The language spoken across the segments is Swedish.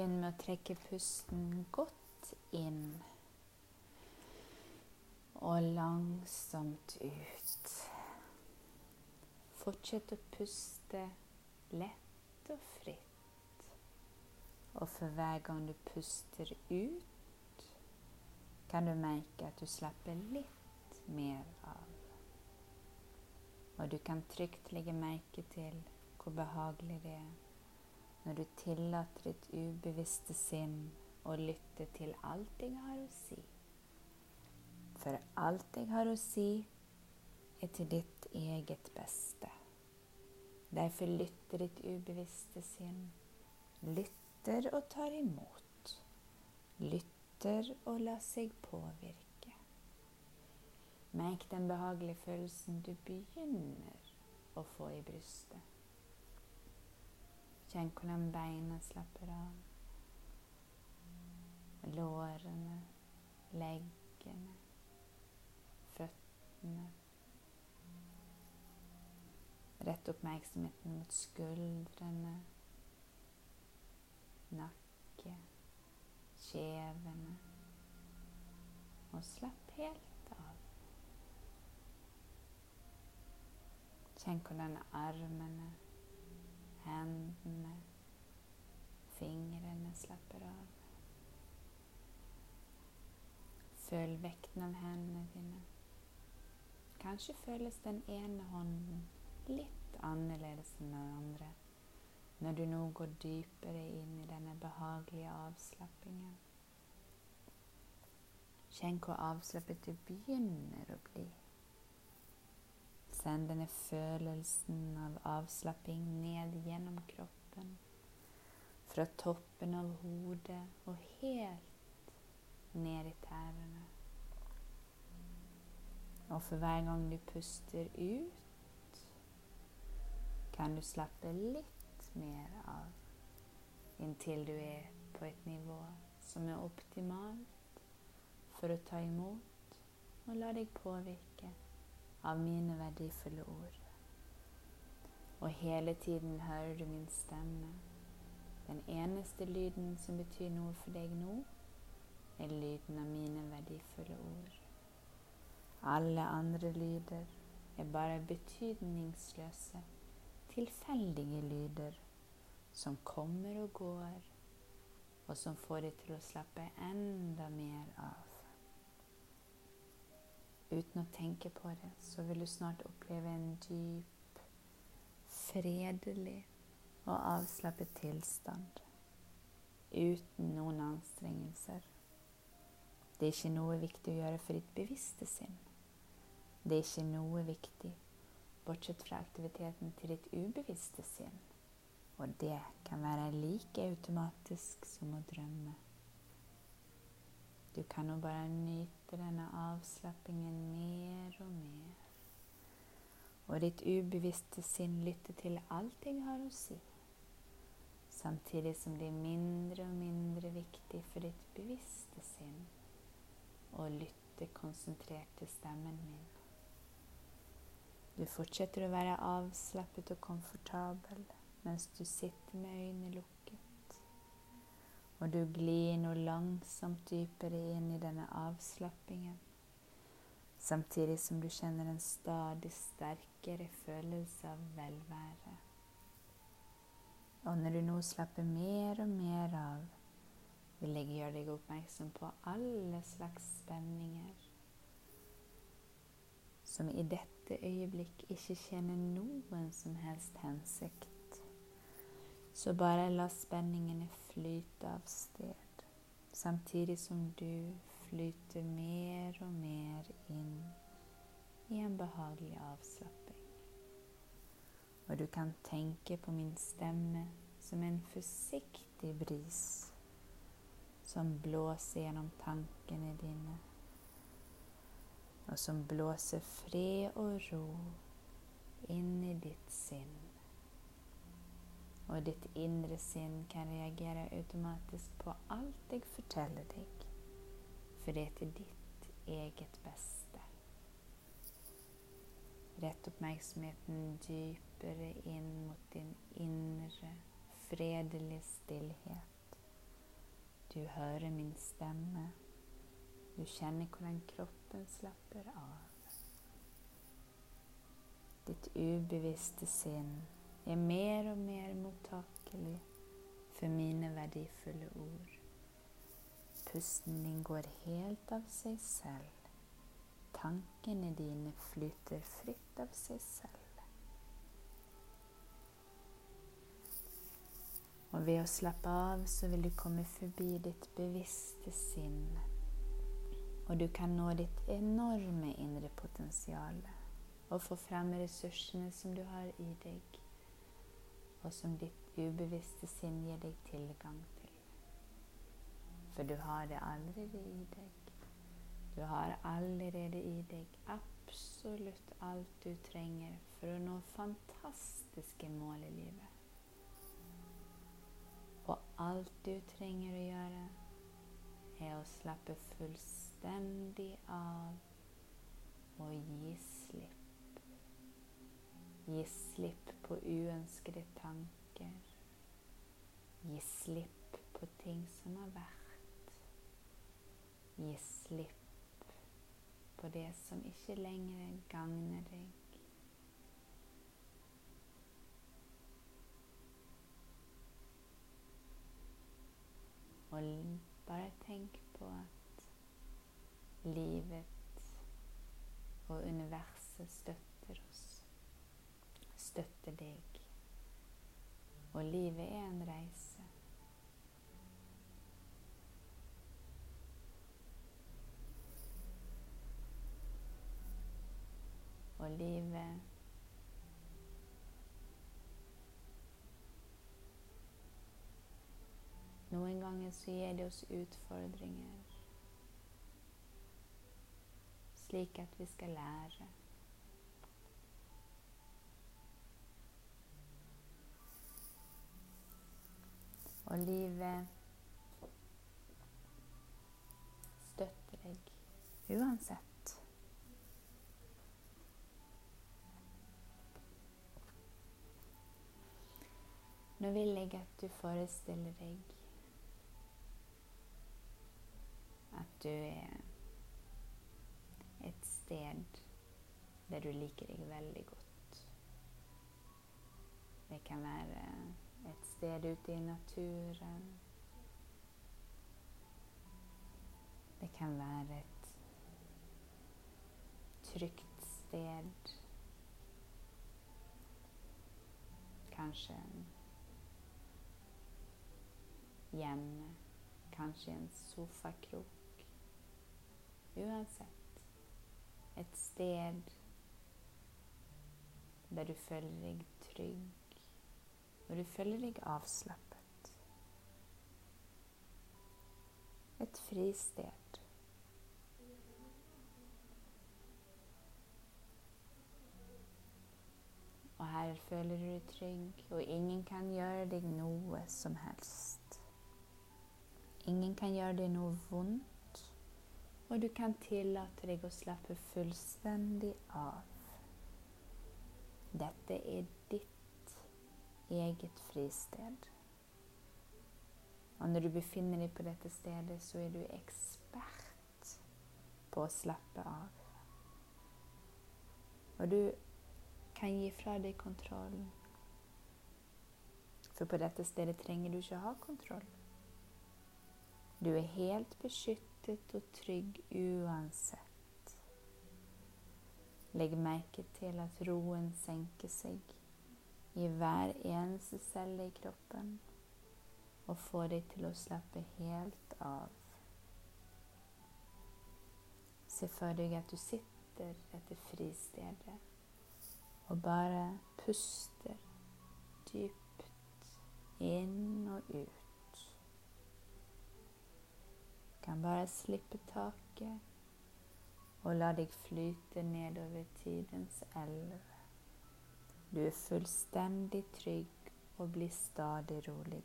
Begynn med å trekke pusten godt inn og langsomt ut. Fortsett å puste lett og fritt. Og for hver gang du puster ut, kan du merke at du slapper litt mer av. Og du kan trygt legge merke til hvor behagelig det er når du tillater ditt ubevisste sinn å lytte til alt jeg har å si. For alt jeg har å si, er til ditt eget beste. Derfor lytter ditt ubevisste sinn. Lytter og tar imot. Lytter og lar seg påvirke. Merk den behagelige følelsen du begynner å få i brystet. Känn hur benen slappnar av. Låren, läggen, fötterna. Rätt uppmärksamheten mot skuldrarna, nacken, kjevene. Och slapp helt av. Känn hur armarna Händerna, fingrarna slapper av. Följ väkten av händerna. Kanske följs den ena handen lite annorlunda än den andra, när du nog går djupare in i denna behagliga avslappningen. Känn hur avslappet du begynner att bli sen den här födelsen av avslappning ned genom kroppen. från toppen av hodet och helt ner i tärna. Och för varje gång du puster ut, kan du slappe lite mer av intill du är på ett nivå som är optimalt för att ta emot och låta dig påverka av mine verdifulle ord. Og hele tiden hører du min stemme. Den eneste lyden som betyr noe for deg nå, er lyden av mine verdifulle ord. Alle andre lyder er bare betydningsløse, tilfeldige lyder som kommer og går, og som får deg til å slappe enda mer av. Uten å tenke på det, så vil du snart oppleve en dyp, fredelig og avslappet tilstand. Uten noen anstrengelser. Det er ikke noe viktig å gjøre for ditt bevisste sinn. Det er ikke noe viktig bortsett fra aktiviteten til ditt ubevisste sinn. Og det kan være like automatisk som å drømme. Du kan nog bara njuta denna avslappningen mer och mer. och ditt ubevisste sinn lytter till allt det har att se. Samtidigt som det är mindre och mindre viktigt för ditt bevisste sinn och lytte koncentrerat till stämmen min. Du fortsätter att vara avslappnad och komfortabel medan du sitter med ögonen lukket og du glir nå langsomt dypere inn i denne avslappingen, samtidig som du kjenner en stadig sterkere følelse av velvære. Og når du nå slapper mer og mer av, vil jeg gjøre deg oppmerksom på alle slags spenninger som i dette øyeblikk ikke tjener noen som helst hensikt. Så bara låt spänningen flyta av sted, samtidigt som du flyter mer och mer in i en behaglig avslappning. Och du kan tänka på min stämme som en försiktig bris som blåser genom tanken i dina och som blåser fred och ro in i ditt sinne och ditt inre sinn kan reagera automatiskt på allt jag förtäller dig. För det är till ditt eget bästa. Rätt uppmärksamheten djupare in mot din inre fredlig stillhet, Du hör min stämma, Du känner hur kroppen slappnar av. Ditt ubevisste sinn är mer och mer mottaglig för mina värdefulla ord. Pusten din går helt av sig själv. Tanken i dina flyter fritt av sig själv. Och vid att slappa av så vill du komma förbi ditt bevisste sinne och du kan nå ditt enorma inre potential och få fram resurserna som du har i dig och som ditt ubevisste sinne ger dig tillgång till. För du har det allerede i dig. Du har allerede i dig, absolut allt du trenger för att nå fantastiska mål i livet. Och allt du trenger att göra är att slappa fullständigt av och gissa. Ge slipp på uønskede tanker. Gi slipp på ting som har vært. Gi slipp på det som ikke lenger gagner deg. Og bare tenk på at livet og universet støtter oss. Støtter deg. Og livet er en reise. Og livet Noen ganger så gir det oss utfordringer, slik at vi skal lære. Och livet støtter deg uansett. Nå vil jeg at du forestiller deg at du er et sted der du liker deg veldig godt. Det kan være ser det ute i naturen. Det kan vara ett tryggt sted. en hjemme. Kanske en sofakrok. Oavsett. Ett sted där du följer dig trygg, och du följer dig avslappnat. Ett fristed. Och här följer du dig trygg, och ingen kan göra dig något som helst. Ingen kan göra dig något ont och du kan tillåta dig att slappna fullständigt av. Detta är ditt eget fristed. Och när du befinner dig på detta ställe så är du expert på att slappa av. Och du kan ge ifrån dig kontroll. För på detta ställe tränger du inte ha kontroll. Du är helt beskyttet och trygg oavsett. Lägg märke till att roen sänker sig i hver eneste celle i kroppen og få deg til å slappe helt av. Se for deg at du sitter etter fristedet og bare puster dypt inn og ut Du kan bare slippe taket og la deg flyte nedover tidens elv. Du är fullständigt trygg och blir stadig roligare.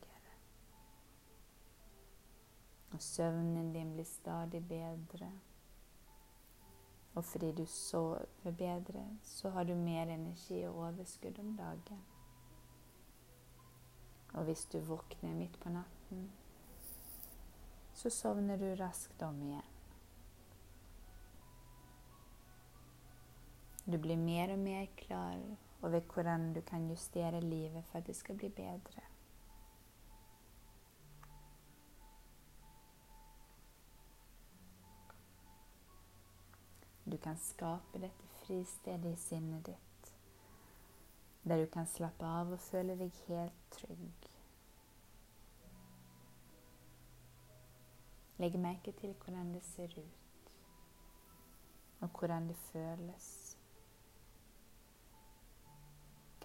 Och sömnen din blir stadig Och för det du sover bättre så har du mer energi och överskudd om dagen. Och visst du vaknar mitt på natten, så somnar du raskt om igen. Du blir mer och mer klar och vid hvordan du kan justera livet för att det ska bli bättre. Du kan skapa detta fristad i sinnet ditt där du kan slappa av och känna dig helt trygg. Lägg märke till hur det ser ut och hur det känns.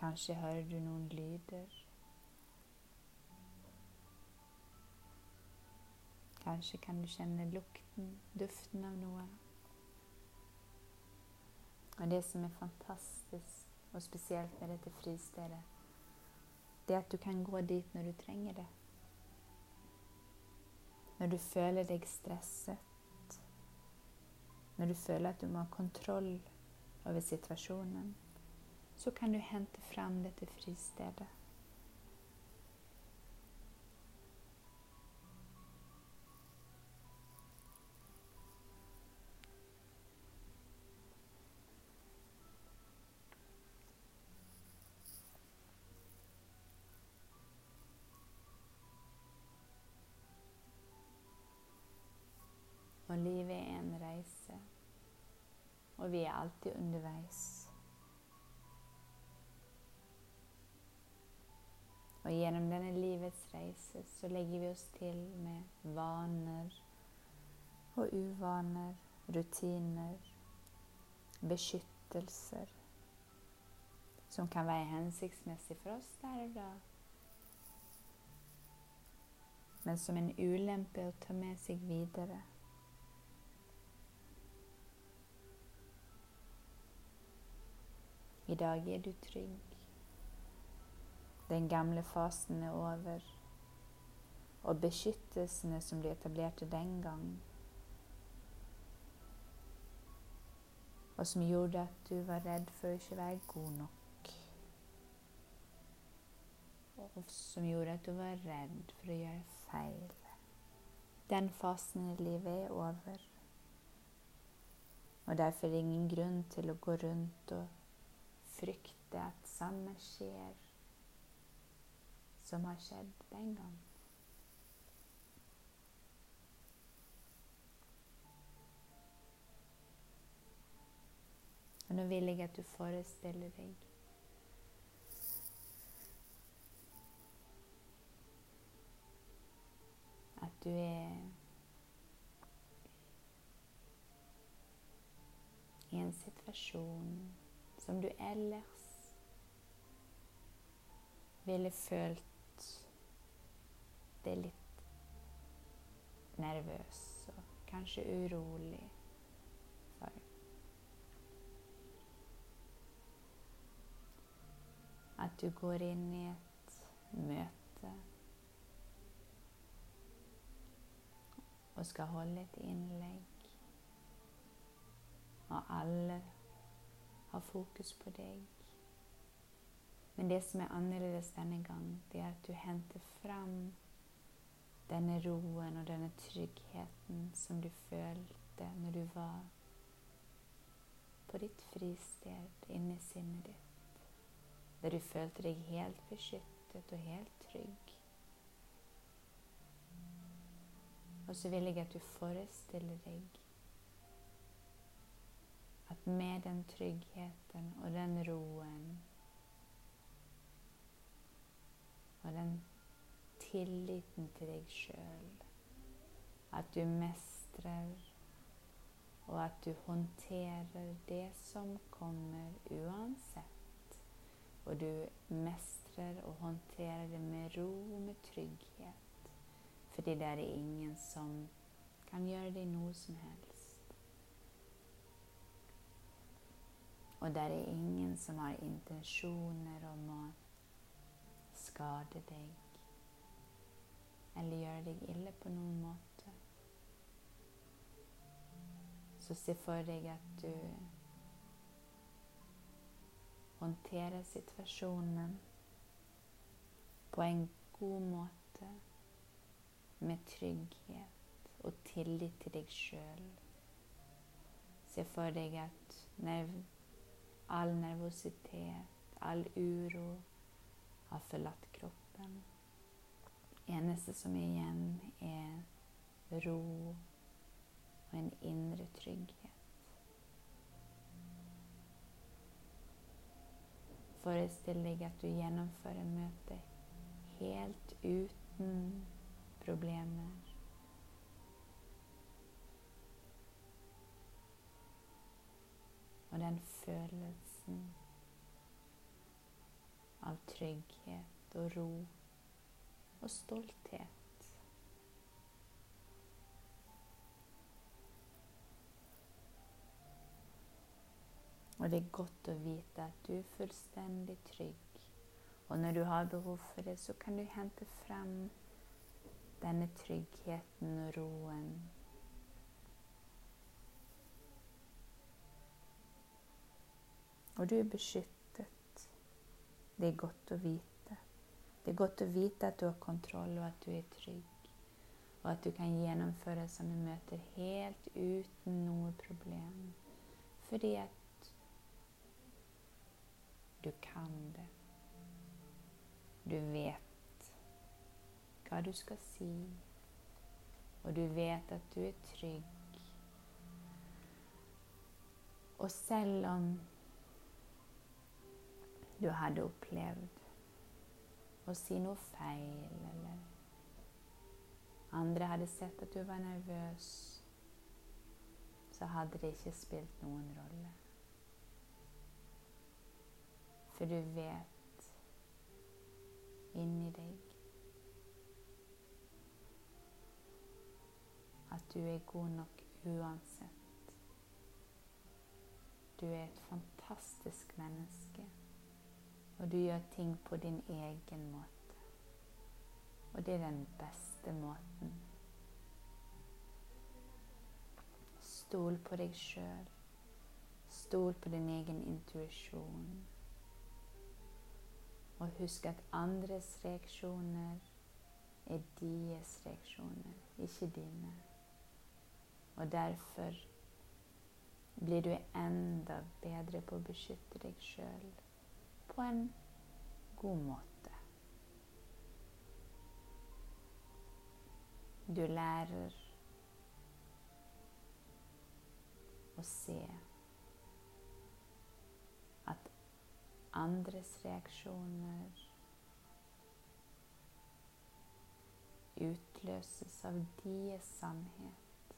Kanske hör du någon lyder. Kanske kan du känna lukten, doften av något. Och det som är fantastiskt och speciellt med detta friställe, det är att du kan gå dit när du tränger det. När du känner dig stressad. När du känner att du har kontroll över situationen så kan du hämta fram detta friställe. Och livet är en resa. Och vi är alltid undervägs. Och genom denna livets resa så lägger vi oss till med vanor och uvanor, rutiner, beskyttelser som kan vara hänsiktsmässiga för oss där och då. Men som en olämpe att ta med sig vidare. Idag är du trygg. Den gamla fasen är över och beskyttelserna som du etablerade den gången och som gjorde att du var rädd för att inte vara god nog. Och som gjorde att du var rädd för att göra fel. Den fasen i livet är över. Och därför är det ingen grund till att gå runt och frukta att samma sker som har skett den gången. Och nu vill jag att du föreställer dig att du är i en situation som du ellers ville följt är lite nervös och kanske orolig för. Att du går in i ett möte och ska hålla ett inlägg och alla har fokus på dig. Men det som är annorlunda denna gång, det är att du hämtar fram den roen och den tryggheten som du följde när du var på ditt fristed inne i sinnet ditt. Där du följde dig helt beskyttet och helt trygg. Och så vill jag att du föreställer dig att med den tryggheten och den roen och den tilliten till dig själv. Att du mästrar och att du hanterar det som kommer oavsett. Och du mästrar och hanterar det med ro och med trygghet. För det där är ingen som kan göra dig något som helst. Och där är ingen som har intentioner om att skada dig eller göra dig illa på någon måte. Så se för dig att du hanterar situationen på en god måte med trygghet. och tillit till dig själv. Se för dig att nerv, all nervositet, all uro har förlatt kroppen. Eneste som är igen är ro och en inre trygghet. Föreställ dig att du genomför ett möte helt utan problem. Och den födelsen av trygghet och ro och stolthet. Och det är gott att veta att du är fullständigt trygg. Och när du har behov för det så kan du hämta fram denna tryggheten och roen. Och du är beskyttet. Det är gott att veta. Det är gott att veta att du har kontroll och att du är trygg. Och att du kan genomföra som du möter helt utan några problem. För det att du kan det. Du vet vad du ska se och du vet att du är trygg. Och sällan du hade upplevt och se något fel eller andra hade sett att du var nervös så hade det inte spelat någon roll. För du vet in i dig att du är god nog oavsett. Du är ett fantastiskt människa och du gör ting på din egen måte. Och det är den bästa måten. Stol på dig själv. Stol på din egen intuition. Och husk att andras reaktioner är deras reaktioner, inte dina. Och därför blir du ända bättre på att beskytta dig själv på en god måte. Du lär att se andres reaktioner utlöses av deres sannhet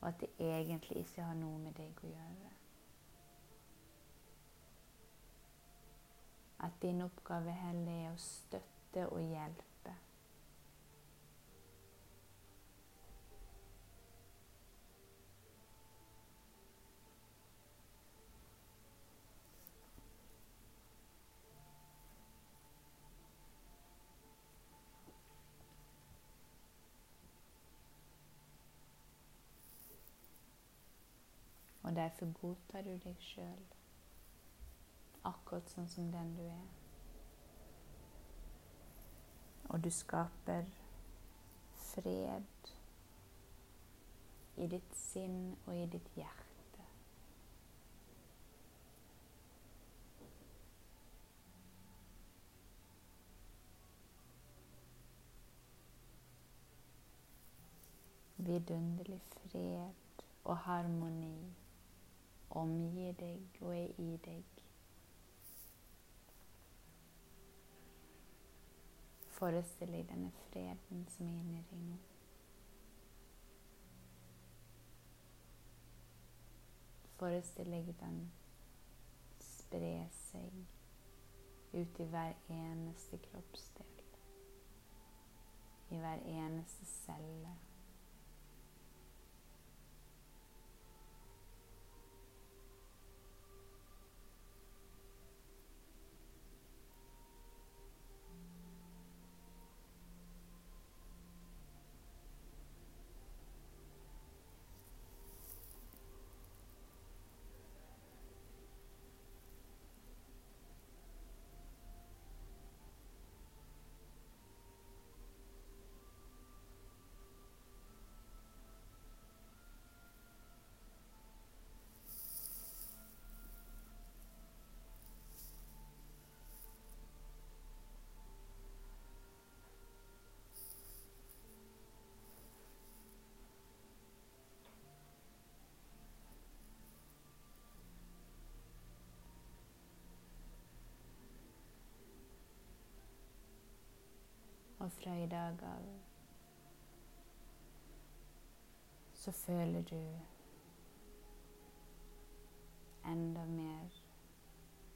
och att det egentligen inte har något med dig att göra. Att din uppgave heller är att stötta och hjälpa Och därför godtar du dig själv. Akkurat sånn som den du är. Och du skapar fred i ditt sinn och i ditt hjärta. Vidunderlig fred och harmoni omger dig och är i dig. Föreställ dig den freden som är inne i dig nu. Föreställ dig den spred sig ut i hver kroppsdel, i hver cell. Offra idag av så följer du enda mer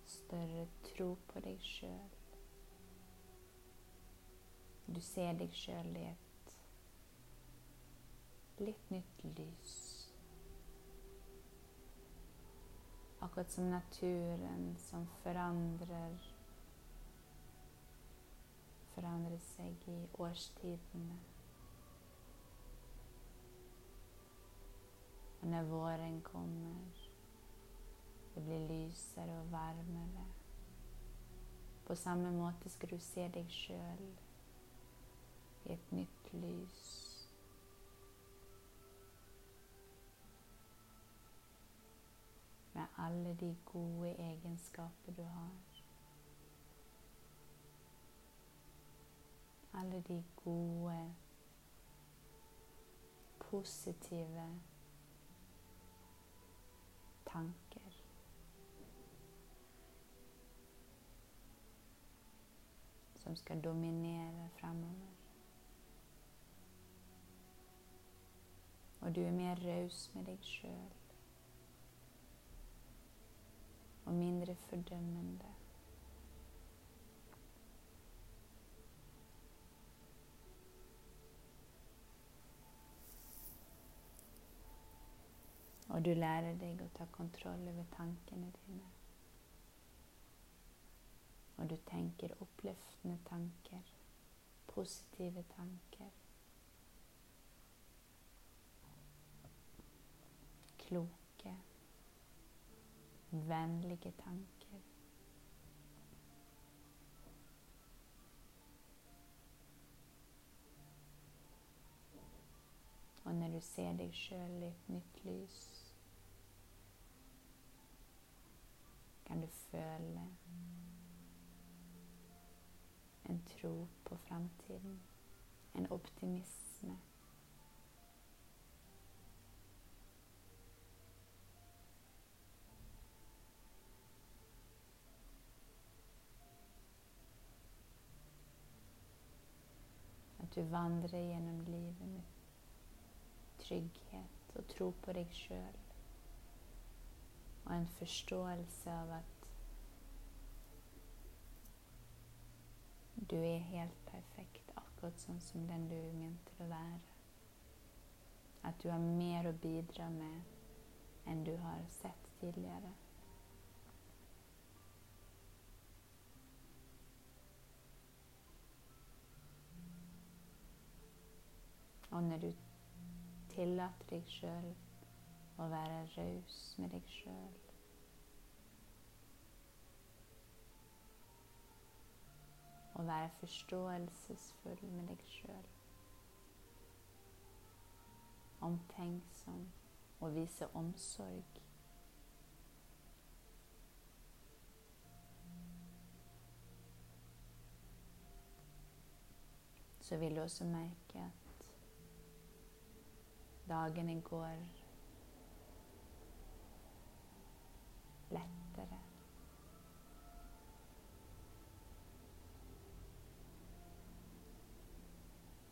större tro på dig själv. Du ser dig själv i ett lite nytt ljus, Akkurat som naturen som förändrar förändrar seg i årstidene. Og når våren kommer, det blir lysere og varmere. På samme måte skal du se deg sjøl i et nytt lys. Med alle de gode egenskaper du har. Alle de gode, positive tanker. Som skal dominere fremover. Og du er mer raus med deg sjøl. Og mindre fordømmende. Och du lär dig att ta kontroll över tankarna dina. Och du tänker upplyftande tankar, positiva tankar, kloka, vänliga tankar. Och när du ser dig själv i ett nytt lys kan du följa en tro på framtiden. En optimism? Att du vandrar genom livet med trygghet och tro på dig själv och en förståelse av att du är helt perfekt, akkurat sånn som den du er ment til å være. At du har mer att bidra med än du har sett tidigare. Och när du tillater deg sjøl och være raus med deg sjøl. Å være forståelsesfull med deg sjøl. Omtenksom og vise omsorg. Så vil du også merke at dagene går lättare.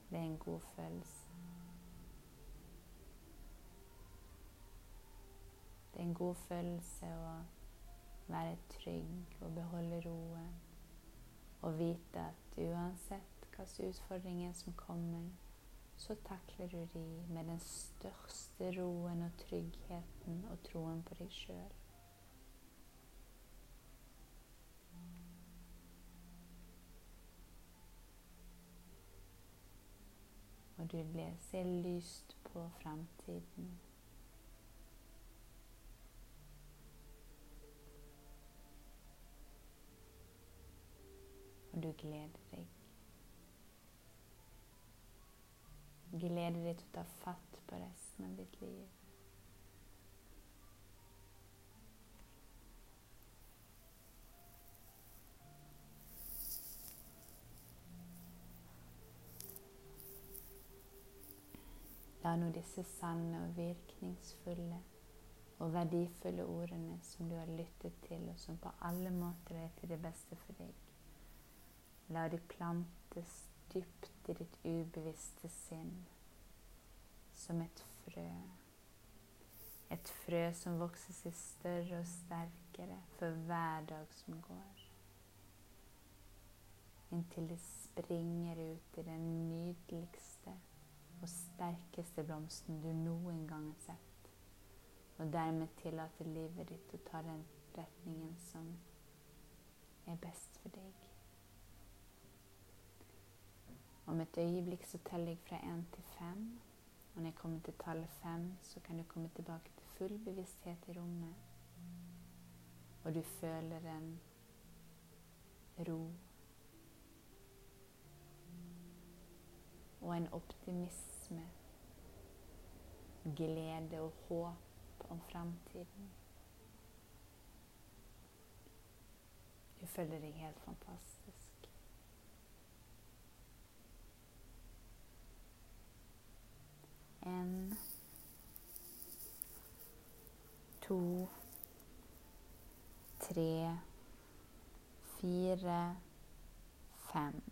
Det är en god følelse. Det är en god følelse att vara trygg och behålla roen. och veta att oavsett vilka utmaningar som kommer, så tacklar du de med den största roen och tryggheten och troen på dig själv. Og du blir, ser lyst på framtiden. Og du gleder deg. Gleder deg til å ta fatt på resten av ditt liv. La nå disse sanne og virkningsfulle og verdifulle ordene som du har lyttet til, og som på alle måter er til det beste for deg, la de plantes djupt i ditt ubevisste sinn som ett frö. Ett frö som växer sig större och starkare för varje dag som går. Intill det springer ut i den nydligste och starkaste blomsten du någon gång har sett. Och därmed tillåter livet ditt att ta den riktningen som är bäst för dig. Om ett ögonblick så täller jag från en till fem. Och när jag kommer till tal fem så kan du komma tillbaka till full bevissthet i rummet. Och du följer en ro och en optimisme, glädje och hopp om framtiden. Du följer dig helt fantastisk. En, två, tre, fyra, fem.